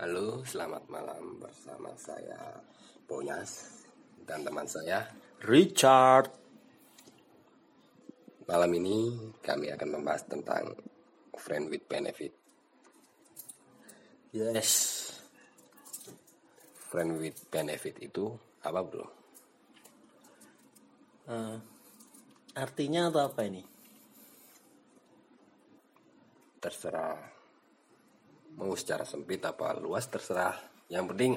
Halo, selamat malam bersama saya Ponyas dan teman saya. Richard. Malam ini kami akan membahas tentang friend with benefit. Yes. Friend with benefit itu apa, Bro? Eh, artinya atau apa ini? Terserah mau secara sempit apa luas terserah. Yang penting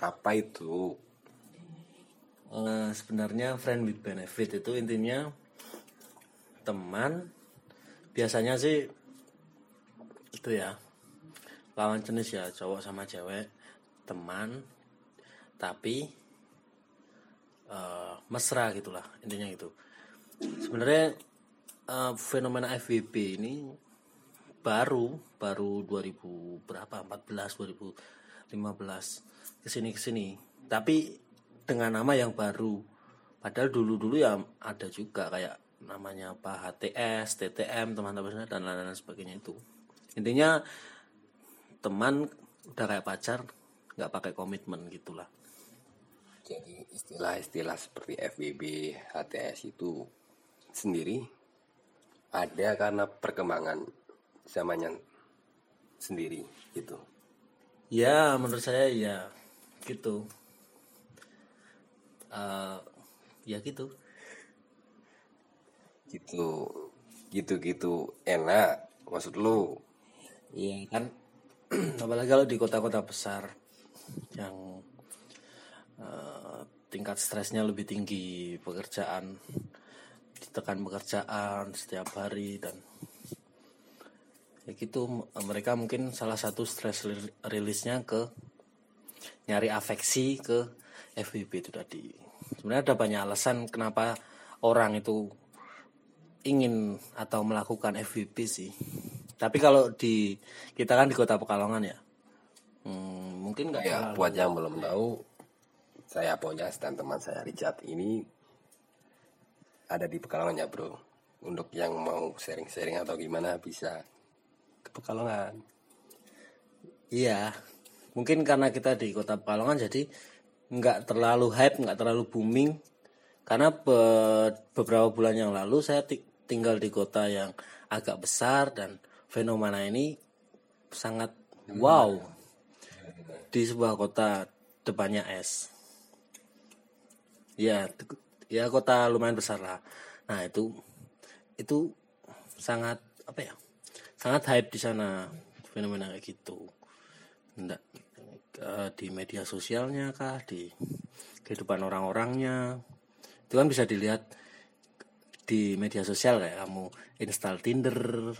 apa itu? Eh, sebenarnya friend with benefit itu intinya teman biasanya sih itu ya lawan jenis ya cowok sama cewek teman tapi eh, mesra gitulah intinya itu sebenarnya eh, fenomena FWB ini baru baru 2000 berapa? 14 2015 ke sini ke sini. Tapi dengan nama yang baru. Padahal dulu dulu ya ada juga kayak namanya apa? HTS TTM teman-teman dan lain-lain sebagainya itu. Intinya teman udah kayak pacar nggak pakai komitmen gitulah. Jadi istilah-istilah seperti FBB, HTS itu sendiri ada karena perkembangan zamannya sendiri gitu. ya menurut saya ya gitu Eh, ya gitu Gitu gitu-gitu enak maksud lu. Iya kan apalagi kalau di kota-kota besar yang eh, tingkat stresnya lebih tinggi pekerjaan ditekan pekerjaan setiap hari dan ya gitu mereka mungkin salah satu stress rilisnya ke nyari afeksi ke FWB itu tadi sebenarnya ada banyak alasan kenapa orang itu ingin atau melakukan FWB sih. Tapi kalau di kita kan di kota Pekalongan ya, hmm, mungkin nggak Ya, buat yang belum tahu, saya Ponyas dan teman saya Richard ini ada di Pekalongan ya, Bro. Untuk yang mau sharing-sharing atau gimana bisa Pekalongan. Iya, mungkin karena kita di kota Pekalongan jadi nggak terlalu hype, nggak terlalu booming. Karena be- beberapa bulan yang lalu saya ti- tinggal di kota yang agak besar dan fenomena ini sangat wow di sebuah kota depannya es. Ya, ya kota lumayan besar lah. Nah itu itu sangat apa ya? Sangat hype di sana fenomena kayak gitu. Nggak, eh, di media sosialnya kah, di kehidupan orang-orangnya. Itu kan bisa dilihat di media sosial kayak kamu install Tinder,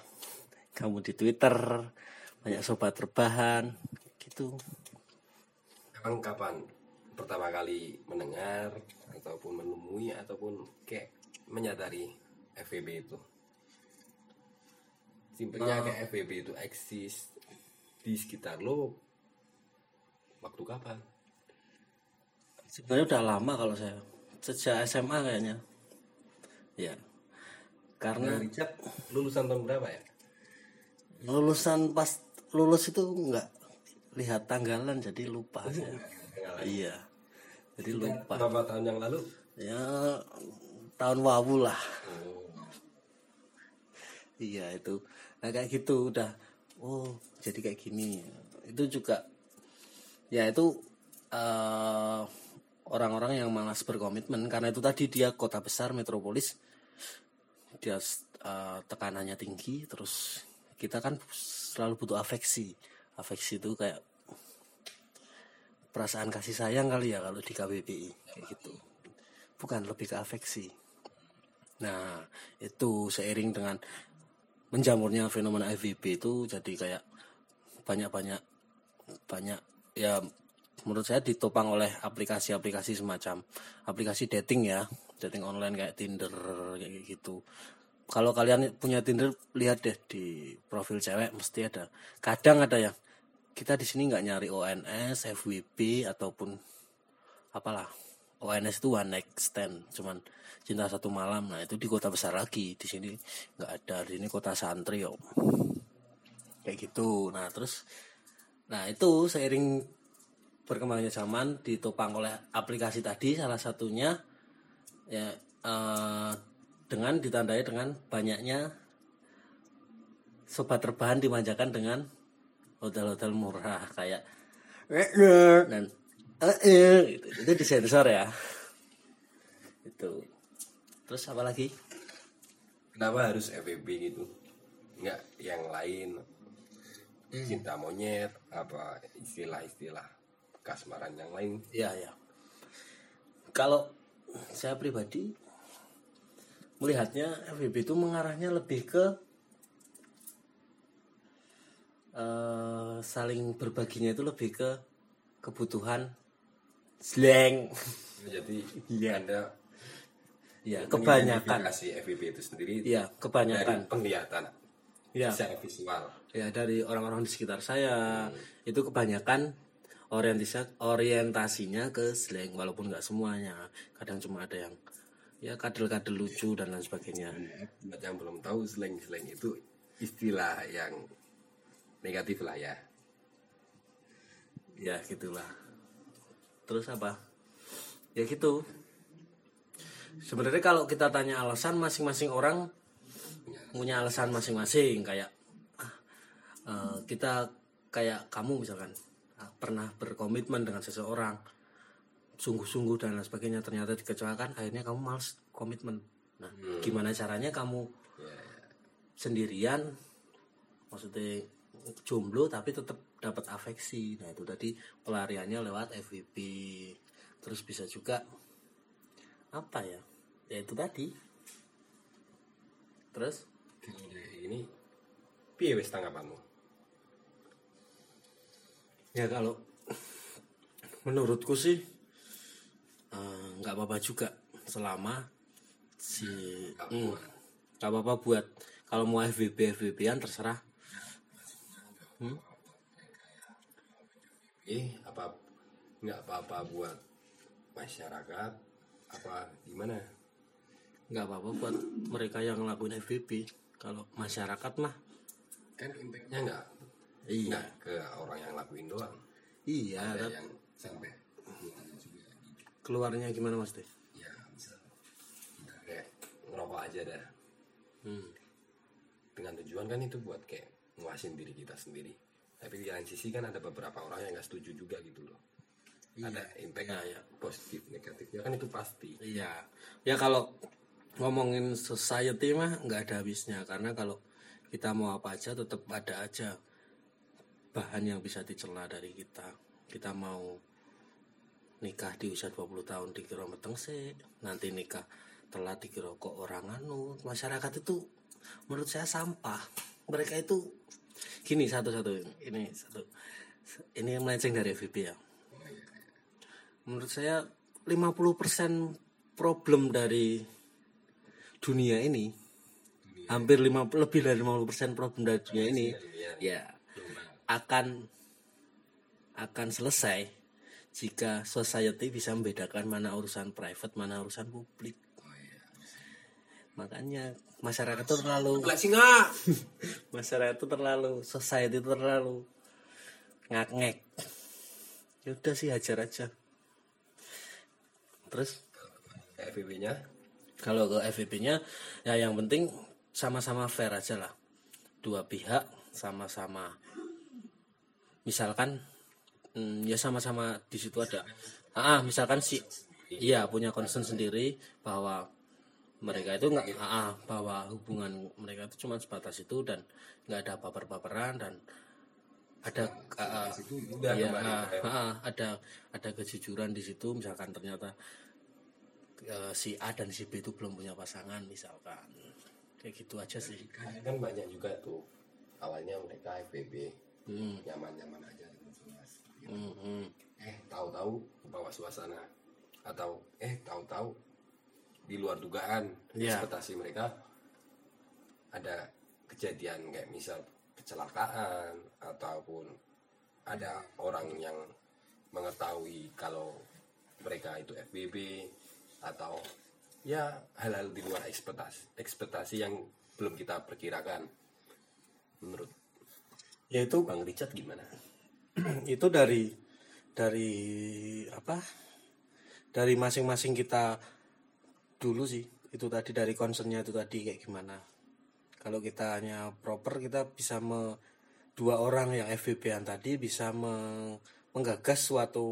kamu di Twitter, banyak sobat rebahan gitu. Emang kapan pertama kali mendengar ataupun menemui ataupun kayak menyadari FVB itu? Simpelnya kayak FVB itu eksis di sekitar lo waktu kapan? Sebenarnya udah lama kalau saya sejak SMA kayaknya. Ya. Karena Richard lulusan tahun berapa ya? lulusan pas lulus itu nggak lihat tanggalan jadi lupa saya. Iya. Jadi lupa. Berapa tahun yang lalu? Ya tahun wawu lah. Oh, Iya itu. Nah kayak gitu udah. Oh jadi kayak gini. Itu juga. Ya itu eh, orang-orang yang malas berkomitmen karena itu tadi dia kota besar metropolis. Dia eh, tekanannya tinggi. Terus kita kan selalu butuh afeksi. Afeksi itu kayak perasaan kasih sayang kali ya kalau di KBBI kayak gitu. Bukan lebih ke afeksi. Nah, itu seiring dengan menjamurnya fenomena FVB itu jadi kayak banyak-banyak banyak ya menurut saya ditopang oleh aplikasi-aplikasi semacam aplikasi dating ya, dating online kayak Tinder kayak gitu. Kalau kalian punya Tinder lihat deh di profil cewek mesti ada. Kadang ada yang kita di sini nggak nyari ONS, FWB ataupun apalah ONS itu one night stand cuman cinta satu malam. Nah itu di kota besar lagi. Di sini nggak ada di sini kota santri om kayak gitu. Nah terus Nah itu seiring berkembangnya zaman ditopang oleh aplikasi tadi salah satunya ya eh, dengan ditandai dengan banyaknya sobat terbahan dimanjakan dengan hotel-hotel murah kayak dan eh, gitu. itu disensor ya itu terus apa lagi Kenapa harus FWB gitu? Enggak yang lain. Cinta monyet, apa istilah-istilah kasmaran yang lain. ya ya kalau saya pribadi melihatnya FWB itu mengarahnya lebih ke eh, saling berbaginya itu lebih ke kebutuhan slang Jadi Iya. Anda ya kebanyakan. FWB itu sendiri ya dari kebanyakan penglihatan ya secara visual. ya dari orang-orang di sekitar saya. Itu kebanyakan orientasi orientasinya ke slang walaupun nggak semuanya. Kadang cuma ada yang ya kadel-kadel lucu dan lain sebagainya. Buat yang belum tahu slang-slang itu istilah yang negatif lah ya. ya gitulah terus apa? Ya gitu. Sebenarnya kalau kita tanya alasan masing-masing orang punya alasan masing-masing. Kayak eh, kita kayak kamu misalkan ah, pernah berkomitmen dengan seseorang sungguh-sungguh dan lain sebagainya ternyata dikecewakan akhirnya kamu males komitmen. Nah gimana caranya kamu sendirian? Maksudnya jomblo tapi tetap dapat afeksi. Nah itu tadi pelariannya lewat FVP terus bisa juga apa ya? Ya itu tadi. Terus? Ini piye wis tanggapanmu? ya kalau menurutku sih eh, nggak apa-apa juga selama si hmm, nggak apa-apa buat kalau mau FVP FVP-an terserah Eh, apa nggak apa-apa buat masyarakat apa gimana? nggak apa-apa buat mereka yang ngelakuin FVP kalau masyarakat mah Kan impactnya nggak iya nggak ke orang yang lakuin doang. iya Ada tapi yang sampai gitu. keluarnya gimana mas teh Ya misal kita kayak ngerokok aja dah. hmm. Dengan tujuan kan itu buat kayak nguasin diri kita sendiri. Tapi di lain sisi kan ada beberapa orang yang nggak setuju juga gitu loh. Ada impact Iya, iya. positif negatifnya kan itu pasti. iya. Ya kalau ngomongin society mah nggak ada habisnya. Karena kalau kita mau apa aja tetap ada aja bahan yang bisa dicela dari kita. Kita mau nikah di usia 20 tahun dikira meteng sih. Nanti nikah telat dikira kok orang anu. Masyarakat itu menurut saya sampah. Mereka itu gini satu-satu ini satu. Ini melenceng dari FVP ya. Menurut saya 50% problem dari dunia ini hampir 50 lebih dari 50% problem dari dunia ini ya akan akan selesai jika society bisa membedakan mana urusan private mana urusan publik makanya masyarakat itu terlalu singa. masyarakat itu terlalu society itu terlalu ngak-ngek. Ya udah sih hajar aja. Terus? FVB-nya kalau ke FVP-nya ya yang penting sama-sama fair aja lah. Dua pihak sama-sama. Misalkan hmm, ya sama-sama di situ ada. Ah misalkan si iya punya concern sendiri bahwa mereka itu nggak ah, ah, bahwa hubungan mereka itu cuma sebatas itu dan nggak ada baper-baperan dan ada udah kembali ah, ke ah, ada ada kejujuran di situ. Misalkan ternyata eh, si A dan si B itu belum punya pasangan misalkan. Kayak gitu aja sih. Kan banyak juga tuh awalnya mereka FBB hmm, nyaman-nyaman aja dengan suasana. hmm, hmm. eh tahu-tahu bawa suasana. Atau eh tahu-tahu di luar dugaan Iya. ekspektasi mereka ada kejadian kayak misal kecelakaan ataupun ada orang yang mengetahui kalau mereka itu FBB atau ya hal-hal di luar ekspektasi ekspektasi yang belum kita perkirakan menurut ya itu Bang Richard gimana? itu dari dari apa dari masing-masing kita dulu sih itu tadi dari concernnya itu tadi kayak gimana. Kalau kita hanya proper kita bisa me, dua orang yang FVP-an tadi bisa me- menggagas suatu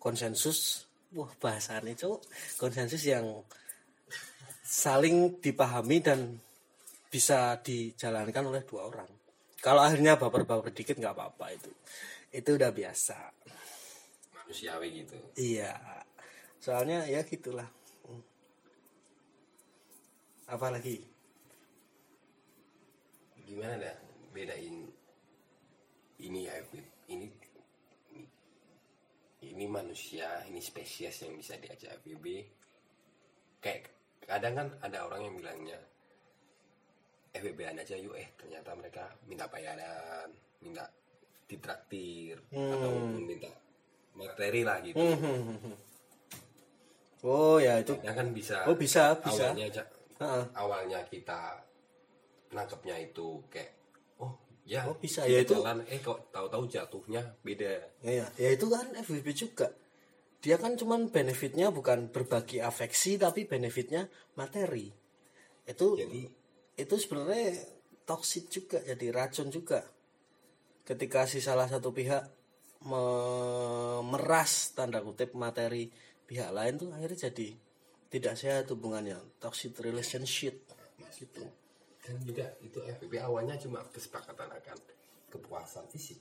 konsensus. Wah bahasannya cuk. Konsensus yang saling dipahami dan bisa dijalankan oleh dua orang. Kalau akhirnya baper-baper dikit nggak apa-apa itu. Itu udah biasa. Manusiawi gitu. Iya. Soalnya ya gitulah apalagi gimana dah bedain ini hybrid ini ini manusia ini spesies yang bisa diajak FBB kayak kadang kan ada orang yang bilangnya FBB aja yuk eh ternyata mereka minta bayaran minta ditraktir atau minta materi lah gitu. Oh ya itu ya kan bisa oh bisa bisa. awalnya Heeh. awalnya kita nangkepnya itu kayak oh ya Oh, bisa. Ya, itu- jalan. Eh kok tahu-tahu jatuhnya beda. Ya ya. Itu kan FVP juga. Dia kan cuman benefitnya bukan berbagi afeksi tapi benefitnya materi. Itu Jadi- itu sebenarnya toksik juga jadi racun juga. Ketika si salah satu pihak memeras tanda kutip materi pihak lain tuh akhirnya jadi tidak sehat hubungannya toxic relationship gitu kan juga itu FBB awalnya cuma kesepakatan akan kepuasan fisik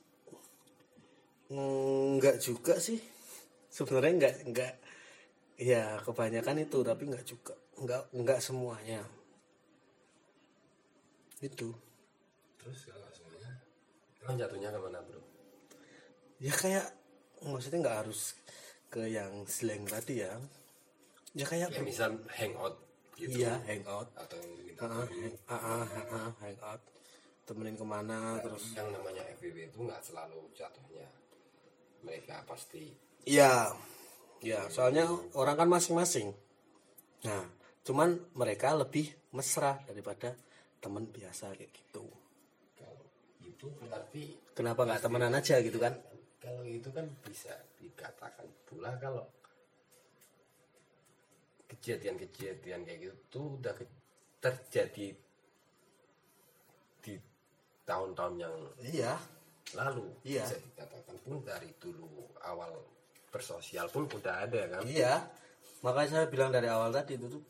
Enggak juga sih. Sebenarnya enggak enggak ya kebanyakan itu tapi enggak juga. Enggak enggak semuanya. Itu. terus kalau semuanya emang jatuhnya ke mana bro Ya kayak maksudnya enggak harus ke yang slang tadi ya. Ya kayak ya misal hangout gitu iya hangout. atau hang- ah, ah, ah, ah, hangout. Temenin ke mana terus. yang namanya FBB itu nggak selalu jatuhnya mereka pasti Iya. Ya, soalnya orang kan masing-masing. Nah, cuman mereka lebih mesra daripada teman biasa kayak gitu. kalau itu berarti Kenapa nggak temenan aja gitu kan? kalau itu kan bisa dikatakan pula kalau kejadian-kejadian kayak gitu tuh udah ke- terjadi di tahun-tahun yang Iya. lalu Iya. bisa dikatakan pun dari dulu awal bersosial pun udah ada kan Iya. Makanya saya bilang dari awal tadi itu tuh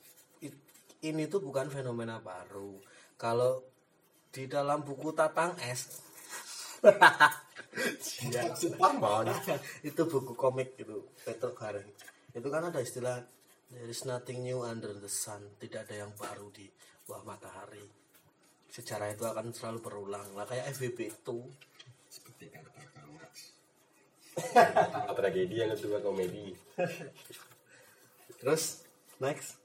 ini tuh bukan fenomena baru. Kalau di dalam buku Tatang S Suparman itu buku komik itu Petruk Hareng itu kan ada istilah there is nothing new under the sun. Tidak ada yang baru di bawah matahari. Sejarah itu akan selalu berulang. Lah kayak FVP itu. Seperti kata Marx tragedi yang kedua komedi. Terus next.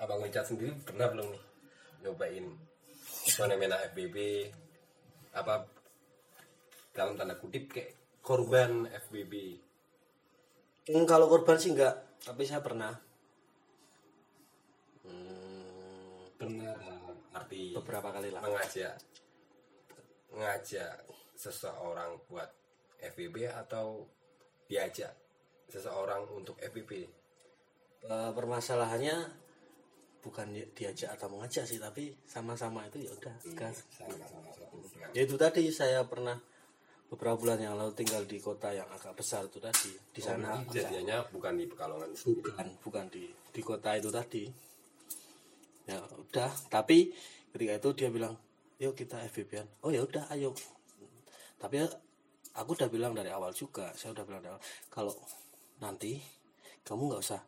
Abang Richard sendiri pernah belum nih nyobain fenomena FBB apa dalam tanda kutip kayak korban FBB Hmm, kalau korban sih enggak tapi saya pernah. Hmm, dalam arti beberapa kali lah. Mengajak ngajak seseorang buat FBB atau diajak seseorang untuk FBB Eh, permasalahannya bukan di- diajak atau mengajak sih tapi sama-sama itu ya udah gas. sama-sama. Satu dengan ya itu tadi saya pernah beberapa bulan yang lalu tinggal di kota yang agak besar itu tadi di sana. kejadiannya bukan di Pekalongan bukan bukan di di kota itu tadi. Ya udah tapi ketika itu dia bilang yuk kita FBB-an oh ya udah ayo. Tapi aku udah bilang dari awal juga saya udah bilang dari awal kalau nanti kamu nggak usah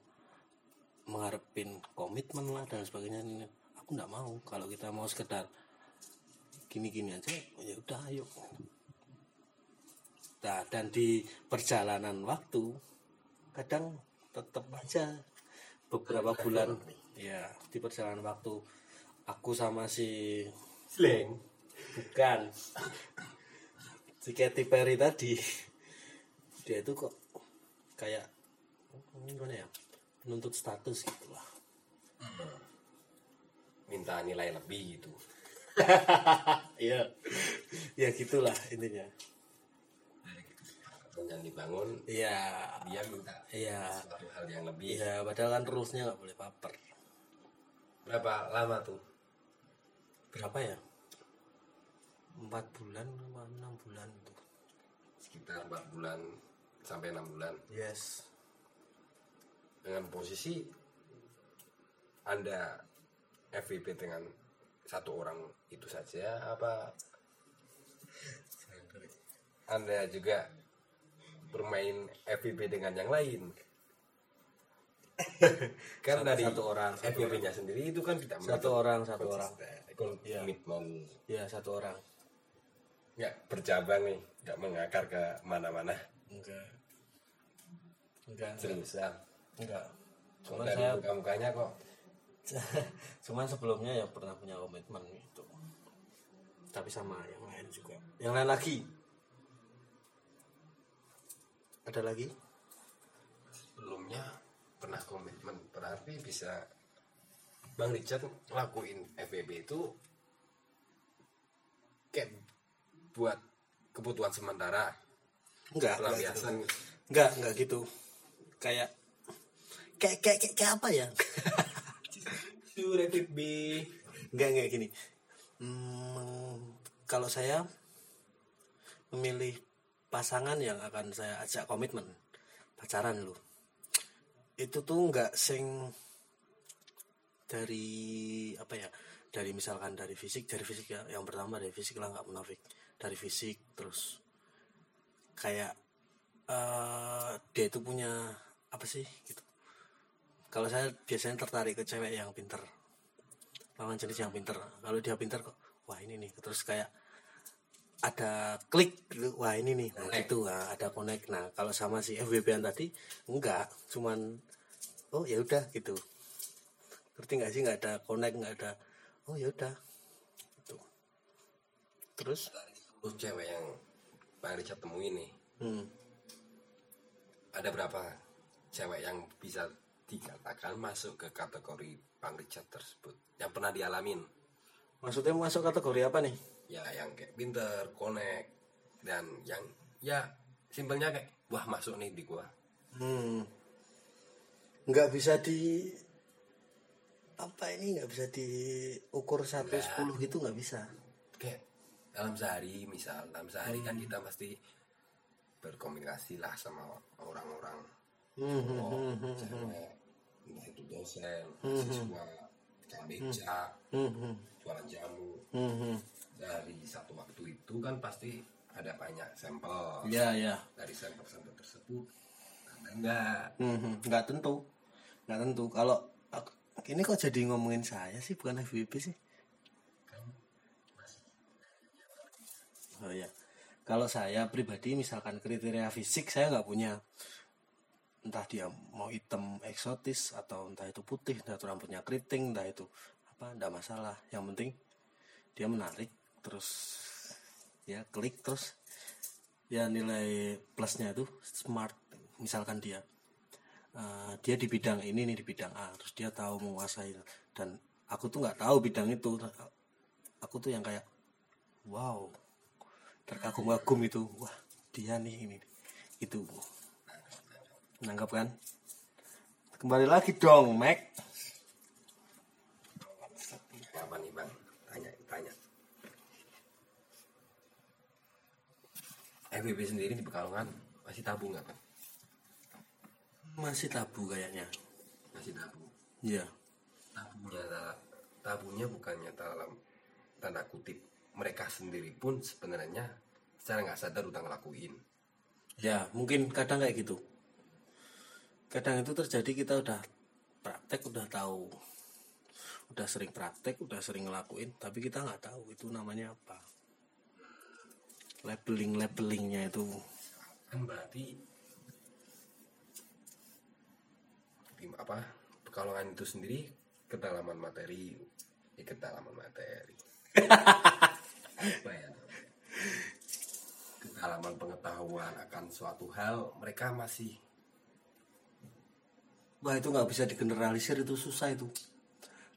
mengharapin komitmen lah dan sebagainya ini. Aku nggak mau kalau kita mau sekedar gini-gini aja ya udah ayo nah dan di perjalanan waktu kadang tetap aja beberapa bulan ya di perjalanan waktu aku sama si slang bukan. Si Katy Perry tadi. Dia itu kok kayak gimana ya menuntut status gitu lah. Minta nilai lebih gitu. Iya. ya gitulah intinya. Yang dibangun Iya. dia minta Iya. suatu hal yang lebih Iya, padahal kan rulesnya nggak boleh baper. berapa lama tuh Berapa ya? Empat bulan, enam bulan tuh. sekitar 4 bulan sampai 6 bulan Yes. dengan posisi anda FVP dengan satu orang itu saja apa anda juga bermain FVP dengan yang lain kan Satu- dari satu orang, FVP-nya sendiri itu kan tidak Satu orang, satu orang. Komitmen Ya satu orang. nggak bercabang nih nggak mengakar ke mana-mana Enggak. Enggak. seriusan Enggak. Dari saya muka-mukanya kok cuman sebelumnya ya pernah punya komitmen itu tapi sama yang lain juga yang lain lagi ada lagi? Sebelumnya pernah komitmen berarti bisa Bang Richard ngelakuin FBB itu kayak buat kebutuhan sementara? Enggak enggak gitu. pelampiasan enggak enggak gitu. Kayak kayak kayak kayak, kayak apa ya? Sure FBB enggak enggak gini. Hmm, kalau saya memilih pasangan yang akan saya ajak komitmen. Pacaran lu. Itu tuh enggak sing dari apa ya dari misalkan dari fisik dari fisik ya yang pertama dari fisik lah nggak munafik. Dari fisik terus kayak eh dia itu punya apa sih gitu. Kalau saya biasanya tertarik ke cewek yang pinter. Lawan jenis yang pinter. Kalau dia pinter kok wah ini nih. Terus kayak ada klik gitu. Wah ini nih. Nah, Connect. gitu. Nah, ada connect. Nah kalau sama si FWB an tadi enggak. Cuman oh ya udah gitu. Ngerti nggak sih? Nggak ada connect nggak ada oh ya udah. Gitu. Terus? Terus cewek yang Bang Richard temuin nih hmm, ada berapa cewek yang bisa dikatakan masuk ke kategori Bang Richard tersebut? Yang pernah dialamin? Maksudnya masuk kategori apa nih ya yang kayak pinter, connect dan yang ya simpelnya kayak wah masuk nih di gua. Hmm, nggak bisa di apa ini nggak bisa diukur satu Nggak. sepuluh gitu nggak bisa. Kayak dalam sehari misal dalam sehari kan kita pasti berkomunikasi lah sama orang-orang. Hmm, hmm, oh, hmm, hmm, cewek entah itu dosen mahasiswa tukang beca hmm, hmm, jualan jamu. Hmm, hmm. Dari satu waktu itu kan pasti ada banyak sampel. Ya ya dari sampel-sampel tersebut. Ada enggak Hmm, hmm. nggak tentu. Nggak tentu. Kalau ini kok jadi ngomongin saya sih bukan FVP sih? Oh ya kalau saya pribadi misalkan kriteria fisik saya nggak punya. Entah dia mau hitam eksotis atau entah itu putih entah itu rambutnya keriting entah itu apa enggak masalah. Yang penting dia menarik terus ya klik terus. Ya nilai plusnya itu smart. Misalkan dia eh, dia di bidang ini nih di bidang A terus dia tahu menguasai. Dan aku tuh nggak tahu bidang itu. Aku tuh yang kayak wow terkagum-kagum itu. Wah dia nih ini. Itu nanggap kan? Kembali lagi dong Mac. Apa bang tanya tanya FBB sendiri di Pekalongan masih tabu nggak kan masih tabu kayaknya. Masih tabu. Iya. Tabunya tabunya bukannya dalam tanda kutip mereka sendiri pun sebenarnya secara nggak sadar udah ngelakuin. Ya mungkin kadang kayak gitu. Kadang itu terjadi kita udah praktek udah tahu. Udah sering praktek udah sering ngelakuin tapi kita nggak tahu itu namanya apa labeling labelingnya itu. Kan berarti apa pekalongan itu sendiri kedalaman materi ya kedalaman materi. Apa ya? Kedalaman pengetahuan akan suatu hal mereka masih wah itu nggak bisa digeneralisir itu susah itu.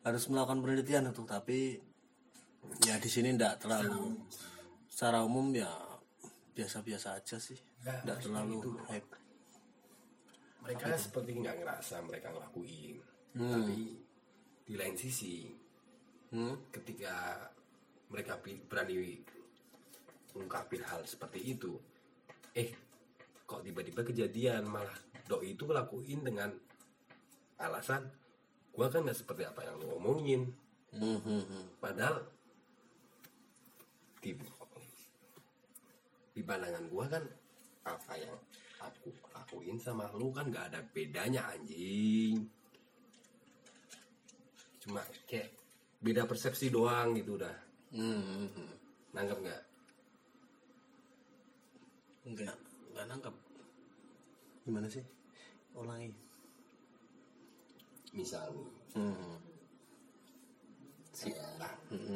Harus melakukan penelitian itu tapi ya di sini enggak terlalu secara umum ya biasa-biasa aja sih. Enggak terlalu hype. Mereka seperti nggak ngerasa mereka ngelakuin. Tapi di lain sisi hmm? ketika mereka berani ungkapin hal seperti itu eh kok tiba-tiba kejadian malah doi itu ngelakuin dengan alasan gua kan nggak seperti apa yang lu omongin. Hmm, hmm, hmm. padahal di di pandangan gua kan apa yang aku lakuin sama lu kan nggak ada bedanya anjing. Cuma kayak beda persepsi doang gitu udah. Hmm, hmm, hmm. nanggap nggak enggak enggak nangkap gimana sih? Ulangi misal hmm. si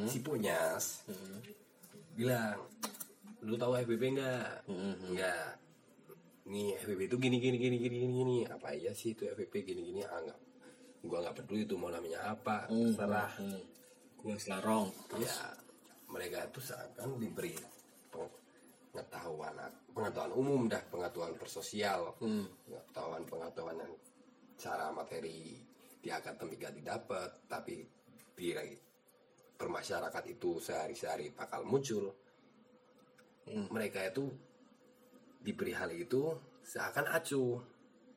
si punyas bilang lu tahu FBB nggak? Nggak. Nih FBB itu gini gini gini gini gini gini. Apa aja sih itu FBB gini gini ah gua nggak peduli itu mau namanya apa terserah. Hmm. gua selarong ya mereka itu seakan diberi pengetahuan pengetahuan umum dah pengetahuan bersosial. Pengetahuan pengetahuan yang cara materi di akademik gak didapat tapi di bermasyarakat itu sehari-hari bakal muncul mereka itu diberi hal itu seakan acuh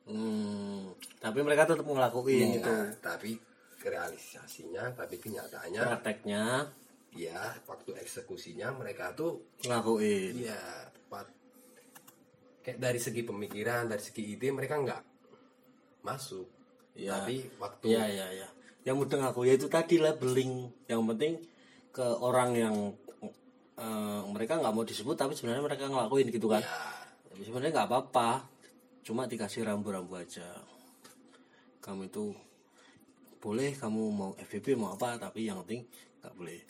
Hmm. tapi mereka tetap ngelakuin itu Nah, tapi realisasinya tapi kenyataannya prakteknya ya waktu eksekusinya mereka tuh ngelakuin Iya, tepat. Kayak dari segi pemikiran, dari segi ide mereka nggak masuk. Iya. Tapi waktu Iya iya iya. Yang mudah ngaku ya itu tadi labeling. Yang penting ke orang yang eh, mereka nggak mau disebut tapi sebenarnya mereka ngelakuin gitu kan. ya, Tapi sebenarnya nggak apa-apa. Cuma dikasih rambu-rambu aja. Kamu itu boleh kamu mau FBB mau apa tapi yang penting nggak boleh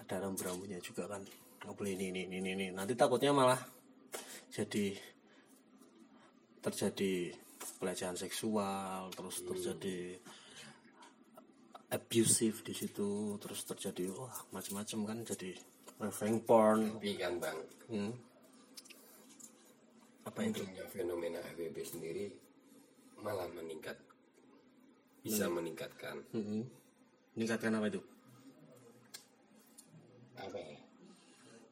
ada rambu-rambunya juga kan nggak boleh ini ini ini ini nanti takutnya malah jadi terjadi pelecehan seksual terus terjadi abusive di situ terus terjadi wah macam-macam kan jadi revenge porn tapi kan bang, hmm. apa itu? Fenomena FBB sendiri malah meningkat, bisa meningkatkan. Hmm. meningkatkan apa itu? Apa ya?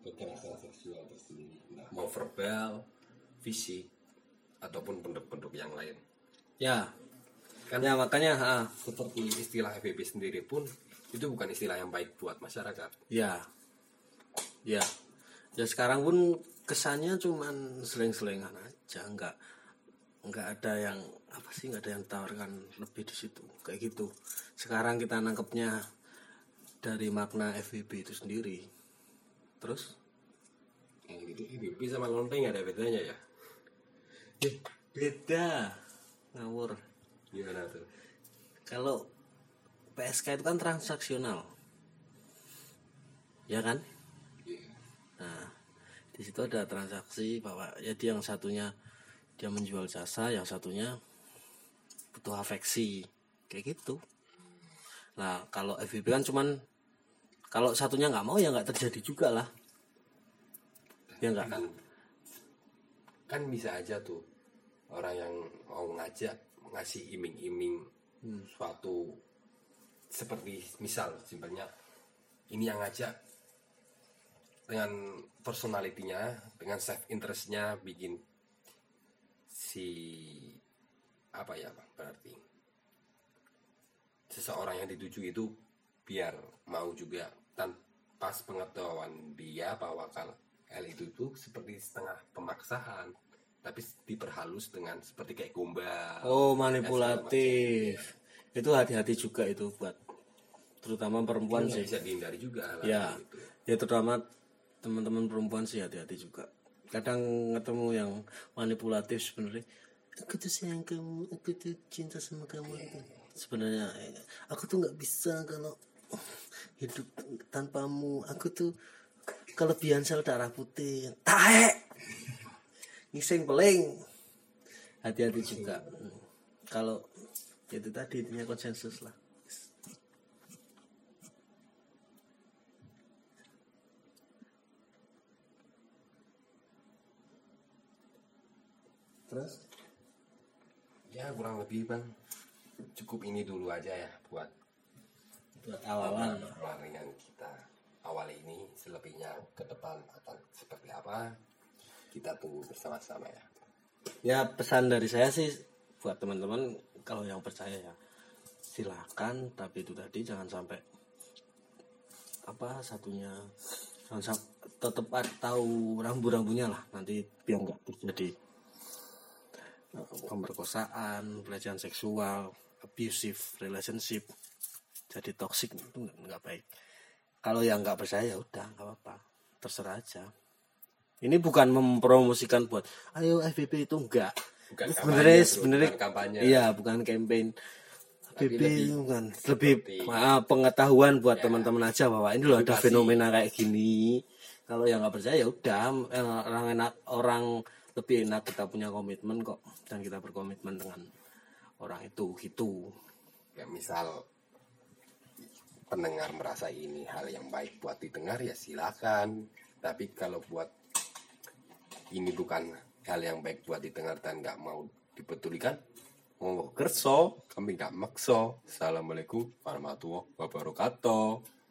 Kekerasan seksual tersendiri, Entah mau verbal, fisik, ataupun bentuk-bentuk yang lain. ya. Kan ya makanya ah, seperti istilah FBB sendiri pun itu bukan istilah yang baik buat masyarakat. ya ya. Ya sekarang pun kesannya cuman seleng-selengan aja. Nggak nggak ada yang apa sih nggak ada yang tawarkan lebih di situ. Kayak gitu. Sekarang kita nangkepnya dari makna FVB itu sendiri. Terus? Yang gitu FBB sama lonte nggak ada bedanya ya? eh, beda. Ngawur. Gimana tuh? kalau PSK itu kan transaksional. Ya kan di situ ada transaksi bahwa jadi yang satunya dia menjual jasa yang satunya butuh afeksi. Kayak gitu. Nah kalau FVP kan cuman kalau satunya nggak mau ya nggak terjadi juga lah. Ya nggak? Kan kan bisa aja tuh orang yang mau ngajak ngasih iming-iming suatu seperti misal simpelnya ini yang ngajak dengan personalitinya dengan self interestnya bikin si apa ya Bang, berarti seseorang yang dituju itu biar mau juga tanpa pengetahuan dia bahwa kalau L itu tuh seperti setengah pemaksaan tapi diperhalus dengan seperti kayak gombal. Oh manipulatif. itu hati-hati juga itu buat terutama perempuan nggak sih. bisa dihindari juga ya. gitu. ya terutama teman-teman perempuan sih hati-hati juga. Kadang ketemu yang manipulatif sebenarnya aku tuh sayang kamu aku tuh cinta sama kamu. Sebenarnya eh, aku tuh nggak bisa kalau hidup tanpamu. Aku tuh kelebihan sel darah putih. Tahe ngising peling hati-hati juga. Hmm. kalau itu tadi intinya konsensus lah terus? Ya kurang lebih bang. Cukup ini dulu aja ya buat buat awalan. Pelarian kita. Awal ini selebihnya ke depan akan seperti apa kita tunggu bersama-sama ya. Ya pesan dari saya sih buat teman-teman kalau yang percaya ya silakan. Tapi itu tadi jangan sampai apa satunya jangan sampai tetap tahu rambu-rambunya lah. Nanti biar nggak terjadi pemerkosaan pelecehan seksual abusive relationship. Jadi toxic itu nggak baik. Kalau yang nggak percaya ya udah nggak apa-apa. Terserah aja. Ini bukan mempromosikan buat ayo FBB itu enggak Bukan sebenarnya sebenarnya bukan kampanye. iya bukan campaign. FBB itu kan lebih seperti- ah, pengetahuan buat Ya, teman-teman aja bahwa ini loh ada fenomena kayak gini. Kalau yang nggak percaya ya udah eh, orang enak orang lebih enak kita punya komitmen kok dan kita berkomitmen dengan orang itu gitu. Ya misal pendengar merasa ini hal yang baik buat didengar ya silakan. Tapi kalau buat ini bukan hal yang baik buat didengar dan nggak mau dipedulikan monggo kerso kami nggak makso. Assalamualaikum warahmatullahi wabarakatuh